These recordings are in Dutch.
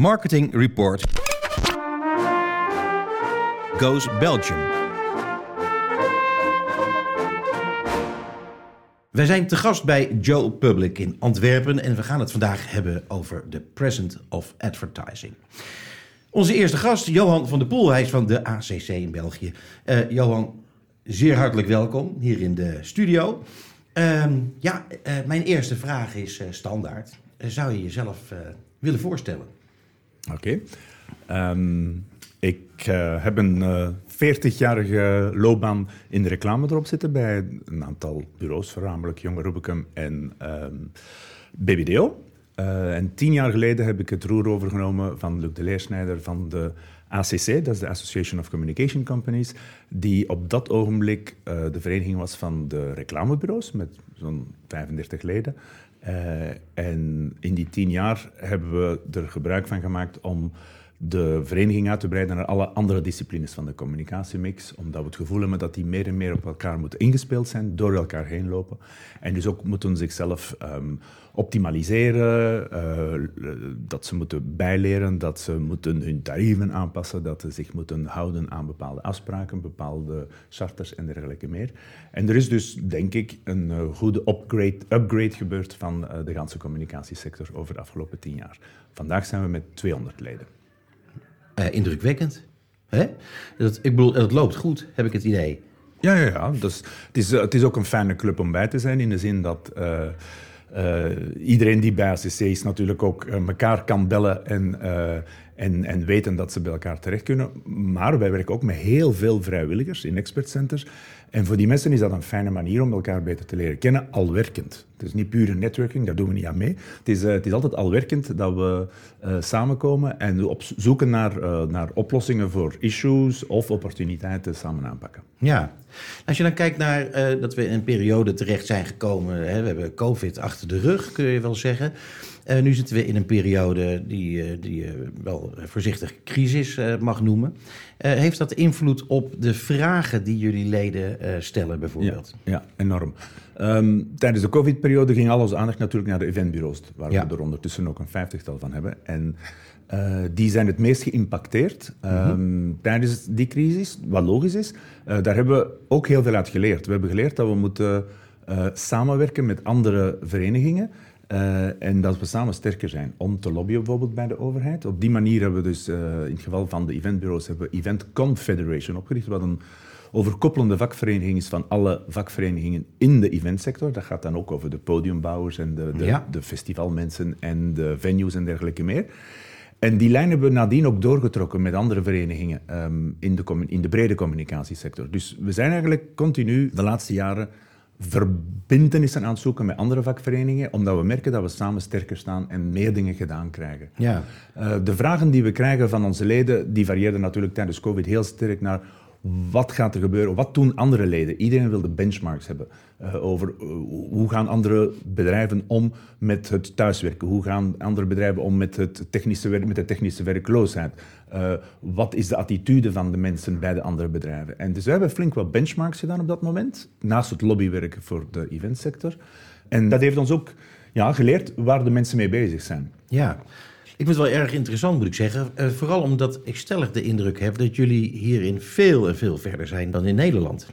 Marketing Report Goes Belgium. Wij zijn te gast bij Joe Public in Antwerpen en we gaan het vandaag hebben over the present of advertising. Onze eerste gast, Johan van der Poel, hij is van de ACC in België. Uh, Johan, zeer hartelijk welkom hier in de studio. Uh, ja, uh, mijn eerste vraag is uh, standaard. zou je jezelf willen voorstellen? Oké. Um, ik heb een 40-jarige loopbaan in de reclame erop zitten bij een aantal bureaus, voornamelijk Jonge Rubicum en um, BBDO. Uh, en tien jaar geleden heb ik het roer overgenomen van Luc de Leersnijder van de ACC, dat is de Association of Communication Companies, die op dat ogenblik de vereniging was van de reclamebureaus met zo'n 35 leden. Uh, en in die tien jaar hebben we er gebruik van gemaakt om de vereniging uit te breiden naar alle andere disciplines van de communicatiemix, omdat we het gevoel hebben dat die meer en meer op elkaar moeten ingespeeld zijn, door elkaar heen lopen. En dus ook moeten zichzelf um, optimaliseren, uh, dat ze moeten bijleren, dat ze moeten hun tarieven aanpassen, dat ze zich moeten houden aan bepaalde afspraken, bepaalde charters en dergelijke meer. En er is dus, denk ik, een uh, goede upgrade, upgrade gebeurd van de ganse communicatiesector over de afgelopen tien jaar. Vandaag zijn we met 200 leden. Uh, indrukwekkend. Hè? Dat, ik bedoel, het loopt goed, heb ik het idee. Ja, ja, ja. Dus, het, is, het is ook een fijne club om bij te zijn, in de zin dat uh, iedereen die bij ACC is natuurlijk ook elkaar kan bellen en, en, en weten dat ze bij elkaar terecht kunnen. Maar wij werken ook met heel veel vrijwilligers in expertcenters. En voor die mensen is dat een fijne manier om elkaar beter te leren kennen, al werkend. Het is niet pure networking, daar doen we niet aan mee. Het is, uh, het is altijd al werkend dat we uh, samenkomen en op zoeken naar, uh, naar oplossingen voor issues of opportuniteiten samen aanpakken. Ja, als je dan kijkt naar dat we in een periode terecht zijn gekomen, hè, we hebben COVID achter de rug, kun je wel zeggen. Uh, nu zitten we in een periode die, uh, die je uh, wel voorzichtig crisis mag noemen. heeft dat invloed op de vragen die jullie leden stellen, bijvoorbeeld? Ja, ja enorm. Um, tijdens de COVID-periode ging al onze aandacht natuurlijk naar de eventbureaus, waar ja. we er ondertussen ook een vijftigtal van hebben. En die zijn het meest geïmpacteerd um, mm-hmm. tijdens die crisis, wat logisch is. daar hebben we ook heel veel uit geleerd. We hebben geleerd dat we moeten samenwerken met andere verenigingen. Uh, en dat we samen sterker zijn om te lobbyen bijvoorbeeld bij de overheid. Op die manier hebben we dus uh, in het geval van de eventbureaus hebben we Event Confederation opgericht, wat een overkoppelende vakvereniging is van alle vakverenigingen in de eventsector. Dat gaat dan ook over de podiumbouwers en de, de, ja. de festivalmensen en de venues en dergelijke meer. En die lijn hebben we nadien ook doorgetrokken met andere verenigingen um, in, de, in de brede communicatiesector. Dus we zijn eigenlijk continu de laatste jaren verbindenissen aan het zoeken met andere vakverenigingen, omdat we merken dat we samen sterker staan en meer dingen gedaan krijgen. Ja. Uh, de vragen die we krijgen van onze leden, die varieerden natuurlijk tijdens COVID heel sterk naar wat gaat er gebeuren? Wat doen andere leden? Iedereen wil de benchmarks hebben uh, over uh, hoe gaan andere bedrijven om met het thuiswerken? Hoe gaan andere bedrijven om met, het technische werk, met de technische werkloosheid? Uh, wat is de attitude van de mensen bij de andere bedrijven? En dus we hebben flink wat benchmarks gedaan op dat moment, naast het lobbywerken voor de eventsector. En dat heeft ons ook ja, geleerd waar de mensen mee bezig zijn. Ja. Ik vind het wel erg interessant, moet ik zeggen. Uh, vooral omdat ik stellig de indruk heb dat jullie hierin veel en veel verder zijn dan in Nederland.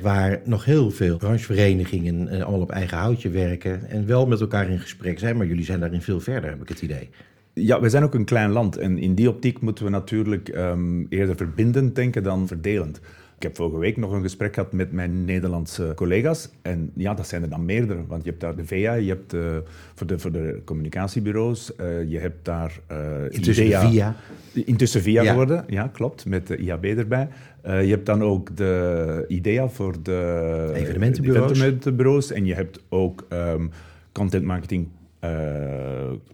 Waar nog heel veel brancheverenigingen uh, allemaal op eigen houtje werken en wel met elkaar in gesprek zijn. Maar jullie zijn daarin veel verder, heb ik het idee. Ja, we zijn ook een klein land en in die optiek moeten we natuurlijk um, eerder verbindend denken dan verdelend. Ik heb vorige week nog een gesprek gehad met mijn Nederlandse collega's. En ja, dat zijn er dan meerdere. Want je hebt daar de VEA, je hebt uh, voor, de, voor de communicatiebureaus, uh, je hebt daar uh, intussen IDEA, VIA. Intussen VIA ja. geworden, ja, klopt, met de IAB erbij. je hebt dan ook de IDEA voor de evenementenbureaus. evenementenbureaus. En je hebt ook um, content marketing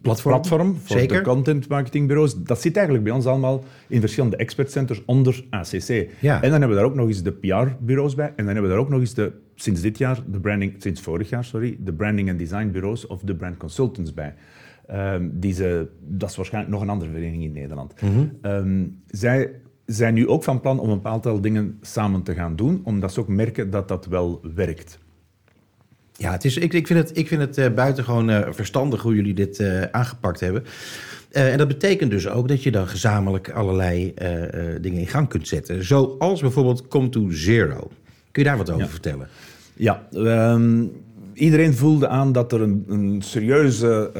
platform, platform voor Zeker. de content marketingbureaus. Dat zit eigenlijk bij ons allemaal in verschillende expertcenters onder ACC. Ja. En dan hebben we daar ook nog eens de PR-bureaus bij. En dan hebben we daar ook nog eens de, sinds dit jaar, de branding, sinds vorig jaar, sorry, de branding en design bureaus of de brand consultants bij. Um, die ze, dat is waarschijnlijk nog een andere vereniging in Nederland. Mhm. Mm -hmm. um, zij zijn nu ook van plan om een aantal dingen samen te gaan doen, omdat ze ook merken dat dat wel werkt. Ja, het is, ik, ik vind het, ik vind het uh, buitengewoon uh, verstandig hoe jullie dit uh, aangepakt hebben. en dat betekent dus ook dat je dan gezamenlijk allerlei dingen in gang kunt zetten. Zoals bijvoorbeeld Come to Zero. Kun je daar wat over ja. vertellen? Ja, um, iedereen voelde aan dat er een, een serieuze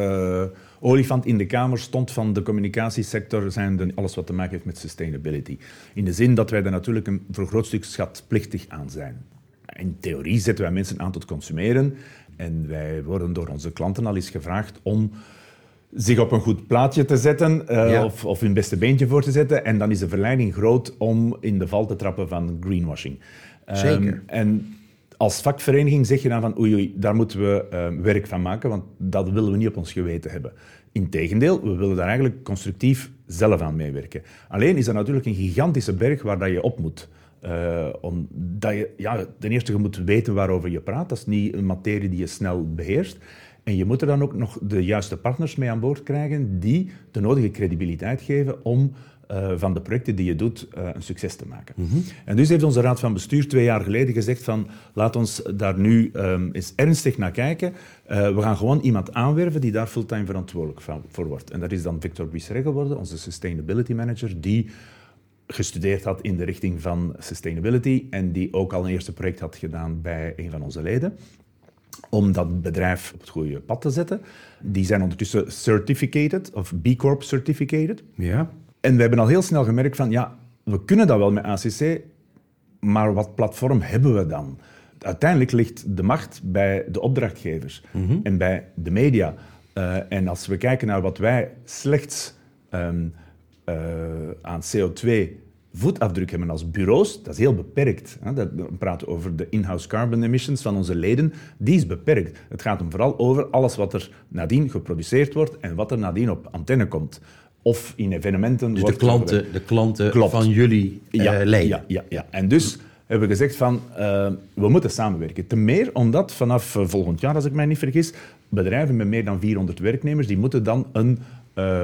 olifant in de kamer stond van de communicatiesector, zijn alles wat te maken heeft met sustainability. In de zin dat wij er natuurlijk een, voor een groot stuk schatplichtig aan zijn. In theorie zetten wij mensen aan tot consumeren en wij worden door onze klanten al eens gevraagd om zich op een goed plaatje te zetten uh, ja. of, of hun beste beentje voor te zetten. En dan is de verleiding groot om in de val te trappen van greenwashing. Zeker. Um, en als vakvereniging zeg je dan van oei, oei daar moeten we uh, werk van maken, want dat willen we niet op ons geweten hebben. Integendeel, we willen daar eigenlijk constructief zelf aan meewerken. Alleen is dat natuurlijk een gigantische berg waar dat je op moet. Uh, omdat je, ja, ten eerste, je moet weten waarover je praat. Dat is niet een materie die je snel beheerst. En je moet er dan ook nog de juiste partners mee aan boord krijgen die de nodige credibiliteit geven om uh, van de projecten die je doet uh, een succes te maken. Mhm. En dus heeft onze Raad van Bestuur twee jaar geleden gezegd van laat ons daar nu um, eens ernstig naar kijken. Uh, we gaan gewoon iemand aanwerven die daar fulltime verantwoordelijk voor wordt. En dat is dan Victor Buisseret geworden, onze Sustainability Manager, die gestudeerd had in de richting van sustainability en die ook al een eerste project had gedaan bij een van onze leden om dat bedrijf op het goede pad te zetten. Die zijn ondertussen certificated, of B Corp certificated. Ja. En we hebben al heel snel gemerkt van, ja, we kunnen dat wel met ACC, maar wat platform hebben we dan? Uiteindelijk ligt de macht bij de opdrachtgevers Mhm. en bij de media. Uh, en als we kijken naar wat wij slechts um, uh, aan CO2 voetafdruk hebben als bureaus, dat is heel beperkt. Dat, we praten over de in-house carbon emissions van onze leden, die is beperkt. Het gaat hem vooral over alles wat er nadien geproduceerd wordt en wat er nadien op antenne komt. Of in evenementen. Dus de klanten, de klanten van jullie uh, ja, leden. Ja, ja, ja. En dus hebben we gezegd van, uh, we moeten samenwerken. Ten meer omdat vanaf uh, volgend jaar, als ik mij niet vergis, bedrijven met meer dan 400 werknemers, die moeten dan een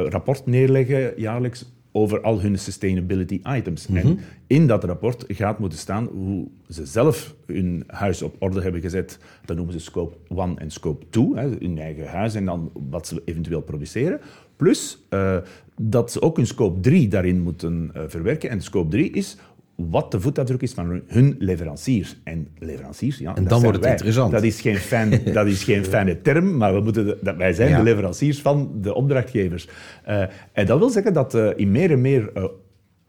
rapport neerleggen jaarlijks over al hun sustainability items. Mhm. En in dat rapport gaat moeten staan hoe ze zelf hun huis op orde hebben gezet. Dat noemen ze scope 1 en scope 2, hè, hun eigen huis en dan wat ze eventueel produceren. Plus uh, dat ze ook hun scope 3 daarin moeten uh, verwerken. En scope 3 is wat de voetafdruk is van hun leveranciers. En leveranciers, ja, En dan wordt het wij. interessant. Dat is geen, fijn, dat is geen fijne term, maar we moeten dat, wij zijn Ja. de leveranciers van de opdrachtgevers. Eh, en dat wil zeggen dat eh, in meer en meer, eh,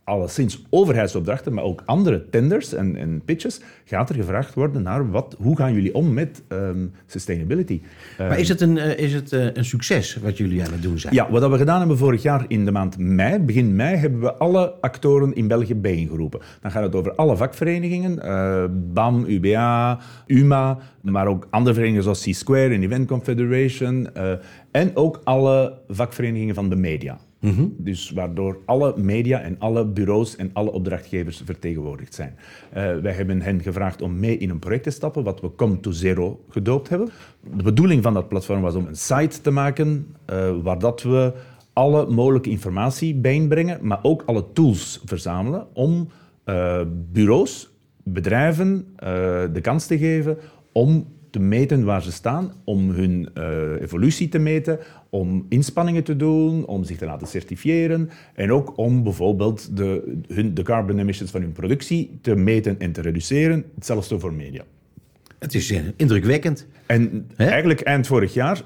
alleszins overheidsopdrachten, maar ook andere tenders en, en pitches, gaat er gevraagd worden naar wat, hoe gaan jullie om met ehm, sustainability. Maar is het, een, eh, is het eh, een succes wat jullie aan het doen zijn? ja, wat we gedaan hebben vorig jaar in de maand mei, begin mei, hebben we alle actoren in België bijeengeroepen. Dan gaat het over alle vakverenigingen, eh, BAM, UBA, UMA, maar ook andere verenigingen zoals C-Square en Event Confederation en ook alle vakverenigingen van de media. Dus waardoor alle media en alle bureaus en alle opdrachtgevers vertegenwoordigd zijn. Eh, wij hebben hen gevraagd om mee in een project te stappen, wat we Come to Zero gedoopt hebben. De bedoeling van dat platform was om een site te maken eh, waar dat we alle mogelijke informatie bijeenbrengen, maar ook alle tools verzamelen om eh, bureaus, bedrijven de kans te geven om te meten waar ze staan, om hun eh, evolutie te meten, om inspanningen te doen, om zich te laten certifiëren en ook om bijvoorbeeld de, hun, de carbon emissions van hun productie te meten en te reduceren. Hetzelfde voor media. Het is eh, indrukwekkend. En eigenlijk eind vorig jaar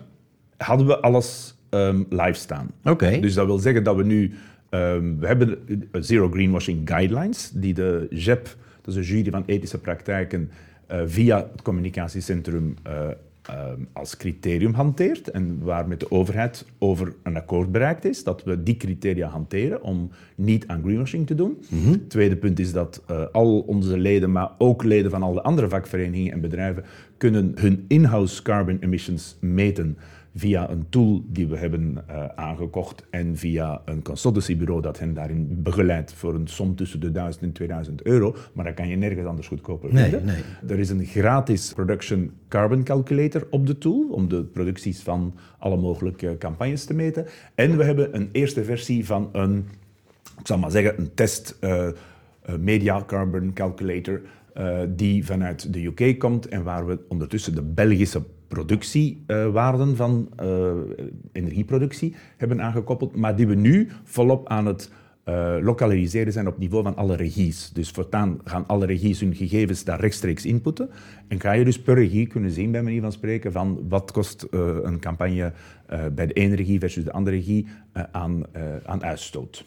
hadden we alles ehm, live staan. Oké. Dus dat wil zeggen dat we nu... ehm, we hebben de Zero Greenwashing Guidelines, die de JEP, dat is de jury van ethische praktijken, eh, via het communicatiecentrum eh, ehm, als criterium hanteert en waar met de overheid over een akkoord bereikt is, dat we die criteria hanteren om niet aan greenwashing te doen. Het tweede punt is dat eh, al onze leden, maar ook leden van alle andere vakverenigingen en bedrijven, kunnen hun in-house carbon emissions meten via een tool die we hebben eh, aangekocht en via een consultancybureau dat hen daarin begeleidt voor een som tussen de 1000 en 2000 euro. Maar dat kan je nergens anders goedkoper Nee, vinden. nee. Er is een gratis production carbon calculator op de tool om de producties van alle mogelijke campagnes te meten. En we hebben een eerste versie van een, ik zal maar zeggen, een test eh, eh, media carbon calculator die vanuit de UK komt en waar we ondertussen de Belgische productiewaarden van energieproductie hebben aangekoppeld, maar die we nu volop aan het uh, lokaliseren zijn op niveau van alle regies. Dus voortaan gaan alle regies hun gegevens daar rechtstreeks inputten. En ga je dus per regie kunnen zien, bij manier van spreken, van wat kost uh, een campagne bij de ene regie versus de andere regie aan, aan uitstoot.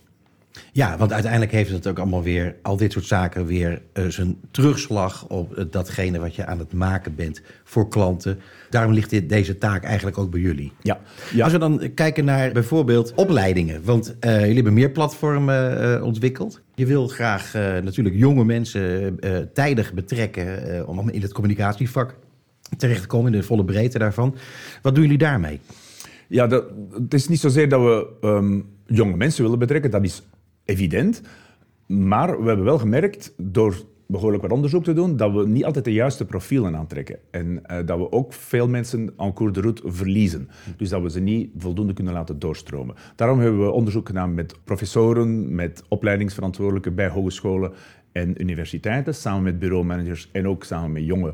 Ja, want uiteindelijk heeft het ook allemaal weer, al dit soort zaken, weer uh, zijn terugslag op uh, datgene wat je aan het maken bent voor klanten. Daarom ligt dit, deze taak eigenlijk ook bij jullie. Ja. ja. Als we dan kijken naar bijvoorbeeld opleidingen, want uh, jullie hebben meer platformen ontwikkeld. Je wil graag natuurlijk jonge mensen tijdig betrekken om in het communicatievak terecht te komen, in de volle breedte daarvan. Wat doen jullie daarmee? Ja, dat, het is niet zozeer dat we um, jonge mensen willen betrekken, dat is evident. Maar we hebben wel gemerkt, door behoorlijk wat onderzoek te doen, dat we niet altijd de juiste profielen aantrekken. En uh, dat we ook veel mensen en cours de route verliezen. Dus dat we ze niet voldoende kunnen laten doorstromen. Daarom hebben we onderzoek gedaan met professoren, met opleidingsverantwoordelijken bij hogescholen en universiteiten, samen met bureaumanagers en ook samen met jonge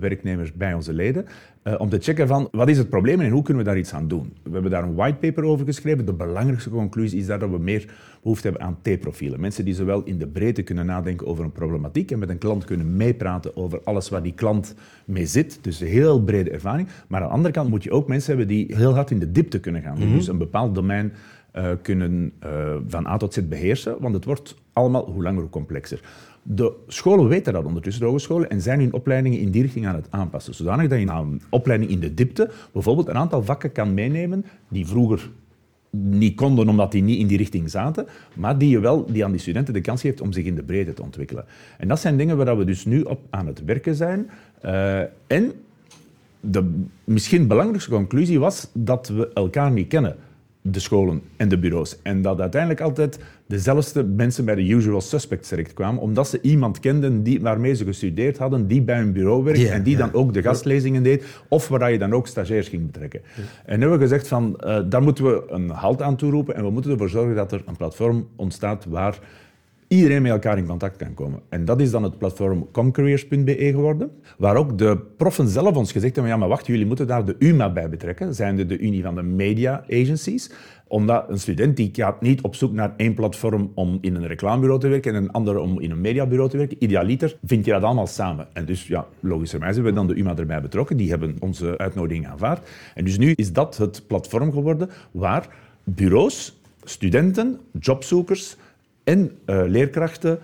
werknemers bij onze leden. Uh, om te checken van wat is het probleem en hoe kunnen we daar iets aan doen. We hebben daar een whitepaper over geschreven. De belangrijkste conclusie is dat we meer behoefte hebben aan T-profielen. Mensen die zowel in de breedte kunnen nadenken over een problematiek en met een klant kunnen meepraten over alles waar die klant mee zit. Dus een heel brede ervaring. Maar aan de andere kant moet je ook mensen hebben die heel hard in de diepte kunnen gaan. -hmm. Dus een bepaald domein uh, kunnen uh, van A tot Z beheersen, want het wordt allemaal hoe langer hoe complexer. De scholen weten dat ondertussen, de hogescholen, en zijn hun opleidingen in die richting aan het aanpassen. Zodanig dat je een opleiding in de diepte bijvoorbeeld een aantal vakken kan meenemen die vroeger niet konden omdat die niet in die richting zaten, maar die je wel die aan die studenten de kans geeft om zich in de breedte te ontwikkelen. En dat zijn dingen waar we dus nu op aan het werken zijn. Uh, en de misschien belangrijkste conclusie was dat we elkaar niet kennen de scholen en de bureaus. En dat uiteindelijk altijd dezelfde mensen bij de usual suspects terechtkwamen, omdat ze iemand kenden die, waarmee ze gestudeerd hadden, die bij een bureau werkte yeah, en die yeah. dan ook de gastlezingen deed, of waar je dan ook stagiairs ging betrekken. Yeah. En nu hebben we gezegd van, uh, daar moeten we een halt aan toeroepen en we moeten ervoor zorgen dat er een platform ontstaat waar iedereen met elkaar in contact kan komen. En dat is dan het platform comcareers.be geworden, waar ook de proffen zelf ons gezegd hebben, ja, maar wacht, jullie moeten daar de UMA bij betrekken, zijn de, de Unie van de Media Agencies, omdat een student die gaat niet op zoek naar één platform om in een reclamebureau te werken en een andere om in een mediabureau te werken. Idealiter vind je dat allemaal samen. En dus ja, logischerwijs hebben we dan de UMA erbij betrokken. Die hebben onze uitnodiging aanvaard. En dus nu is dat het platform geworden waar bureaus, studenten, jobzoekers en uh, leerkrachten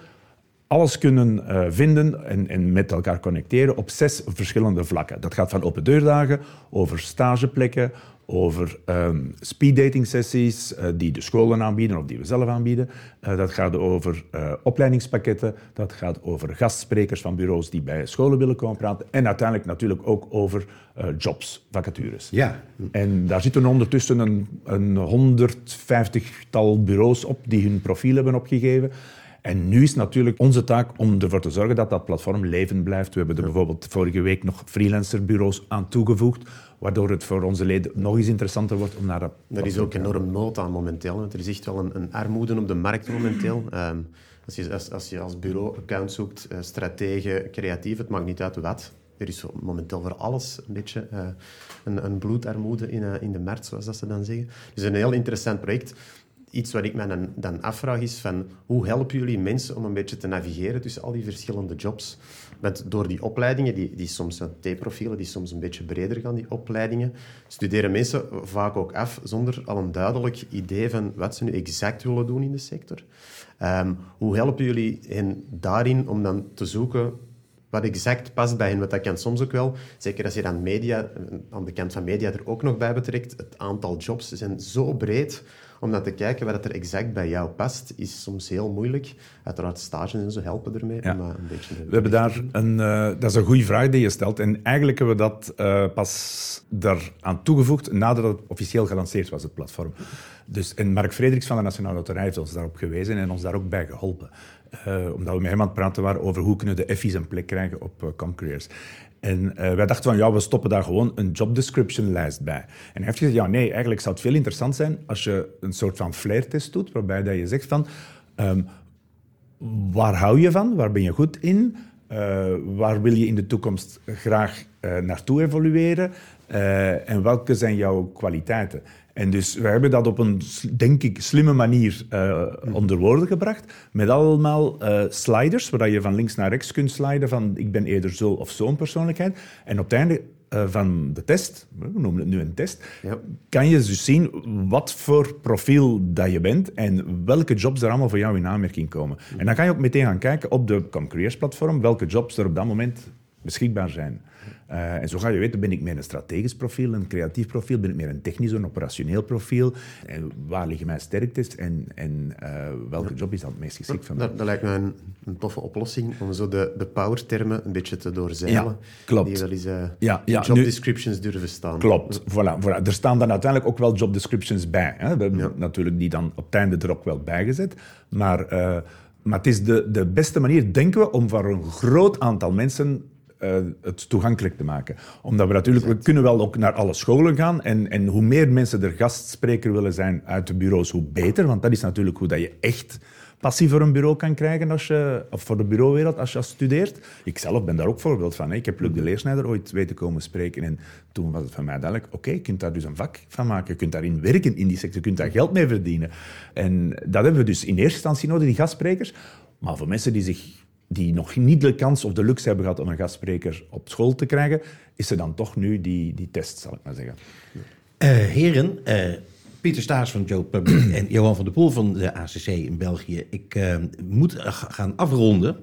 alles kunnen uh, vinden en, en, met elkaar connecteren op zes verschillende vlakken. Dat gaat van open deurdagen, over stageplekken, over um, speeddating sessies uh, die de scholen aanbieden of die we zelf aanbieden. Uh, dat gaat over uh, opleidingspakketten, dat gaat over gastsprekers van bureaus die bij scholen willen komen praten en uiteindelijk natuurlijk ook over jobs, vacatures. Ja. En daar zitten ondertussen een, een 150-tal bureaus op die hun profiel hebben opgegeven. En nu is natuurlijk onze taak om ervoor te zorgen dat dat platform levend blijft. We hebben er bijvoorbeeld vorige week nog freelancerbureaus aan toegevoegd, waardoor het voor onze leden nog eens interessanter wordt om naar dat Er is ook enorm nood aan momenteel. Want er is echt wel een, een armoede op de markt momenteel. Um, als, je, als, als, je als bureau account zoekt, uh, stratege, creatief, het maakt niet uit wat. Er is momenteel voor alles een beetje uh, een, een, bloedarmoede in, uh, in de markt, zoals dat ze dan zeggen. Dus een heel interessant project iets wat ik me dan, afvraag is van hoe helpen jullie mensen om een beetje te navigeren tussen al die verschillende jobs? Want door die opleidingen, die, die soms T-profielen, die soms een beetje breder gaan, die opleidingen, studeren mensen vaak ook af zonder al een duidelijk idee van wat ze nu exact willen doen in de sector. Um, hoe helpen jullie hen daarin om dan te zoeken wat exact past bij hen. Want dat kan soms ook wel, zeker als je dan media, aan de kant van media er ook nog bij betrekt, het aantal jobs zijn zo breed om dan te kijken wat er exact bij jou past, is soms heel moeilijk. Uiteraard stages en zo helpen ermee. Ja. Om, uh, een beetje we hebben daar een, uh, dat is een goede vraag die je stelt. En eigenlijk hebben we dat uh, pas aan toegevoegd nadat het officieel gelanceerd was, het platform. Dus, en Mark Frederiks van de Nationale Loterij heeft ons daarop gewezen en ons daar ook bij geholpen. Uh, omdat we met hem aan praten waren over hoe kunnen de Effies een plek krijgen op uh. En uh, wij dachten van, ja, we stoppen daar gewoon een job description lijst bij. En hij heeft gezegd, ja, nee, eigenlijk zou het veel interessant zijn als je een soort van flair-test doet, waarbij dat je zegt van, um, waar hou je van, waar ben je goed in, waar wil je in de toekomst graag uh, naartoe evolueren? Uh, en welke zijn jouw kwaliteiten? En dus we hebben dat op een, denk ik, slimme manier onder woorden gebracht. Met allemaal sliders, waar je van links naar rechts kunt sliden van ik ben eerder zo of zo'n persoonlijkheid. En op het einde van de test, we noemen het nu een test, ja. kan je dus zien wat voor profiel dat je bent en welke jobs er allemaal voor jou in aanmerking komen. En dan kan je ook meteen gaan kijken op de Careers platform welke jobs er op dat moment beschikbaar zijn. Uh, en zo ga je weten, ben ik meer een strategisch profiel, een creatief profiel, ben ik meer een technisch, een operationeel profiel, en waar liggen mijn sterktes en, en uh, welke job is dan het meest geschikt van dat, dat, lijkt me een, een, toffe oplossing om zo de, de power-termen een beetje te doorzeilen. Ja, klopt. Die wel eens uh, ja, ja, job nu, descriptions durven staan. Klopt, voilà, voilà. Er staan dan uiteindelijk ook wel job descriptions bij. Hè. We hebben ja. natuurlijk die dan op het einde er ook wel bijgezet, maar... Maar het is de, de beste manier, denken we, om voor een groot aantal mensen uh, het toegankelijk te maken. Omdat we natuurlijk, we kunnen wel ook naar alle scholen gaan. En, en hoe meer mensen er gastspreker willen zijn uit de bureaus, hoe beter. Want dat is natuurlijk hoe dat je echt passie voor een bureau kan krijgen als je, of voor de bureauwereld als je studeert. Ik zelf ben daar ook voorbeeld van. Hè. Ik heb Luc de Leersnijder ooit weten komen spreken en toen was het van mij duidelijk, oké, je kunt daar dus een vak van maken, je kunt daarin werken in die sector, je kunt daar geld mee verdienen. En dat hebben we dus in eerste instantie nodig, die gastsprekers. Maar voor mensen die zich die nog niet de kans of de luxe hebben gehad om een gastspreker op school te krijgen, is er dan toch nu die, die test, zal ik maar zeggen. Uh, heren, uh, Pieter Staes van Joe Public en Johan van der Poel van de ACC in België. Ik uh, moet gaan afronden.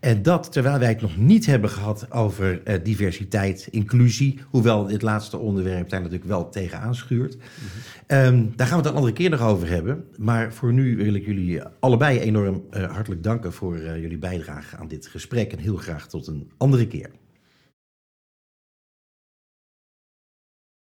En dat terwijl wij het nog niet hebben gehad over uh, diversiteit, inclusie. Hoewel dit laatste onderwerp daar natuurlijk wel tegen aanschuurt. Mm -hmm. um, daar gaan we het een andere keer nog over hebben. Maar voor nu wil ik jullie allebei enorm uh, hartelijk danken voor uh, jullie bijdrage aan dit gesprek. En heel graag tot een andere keer.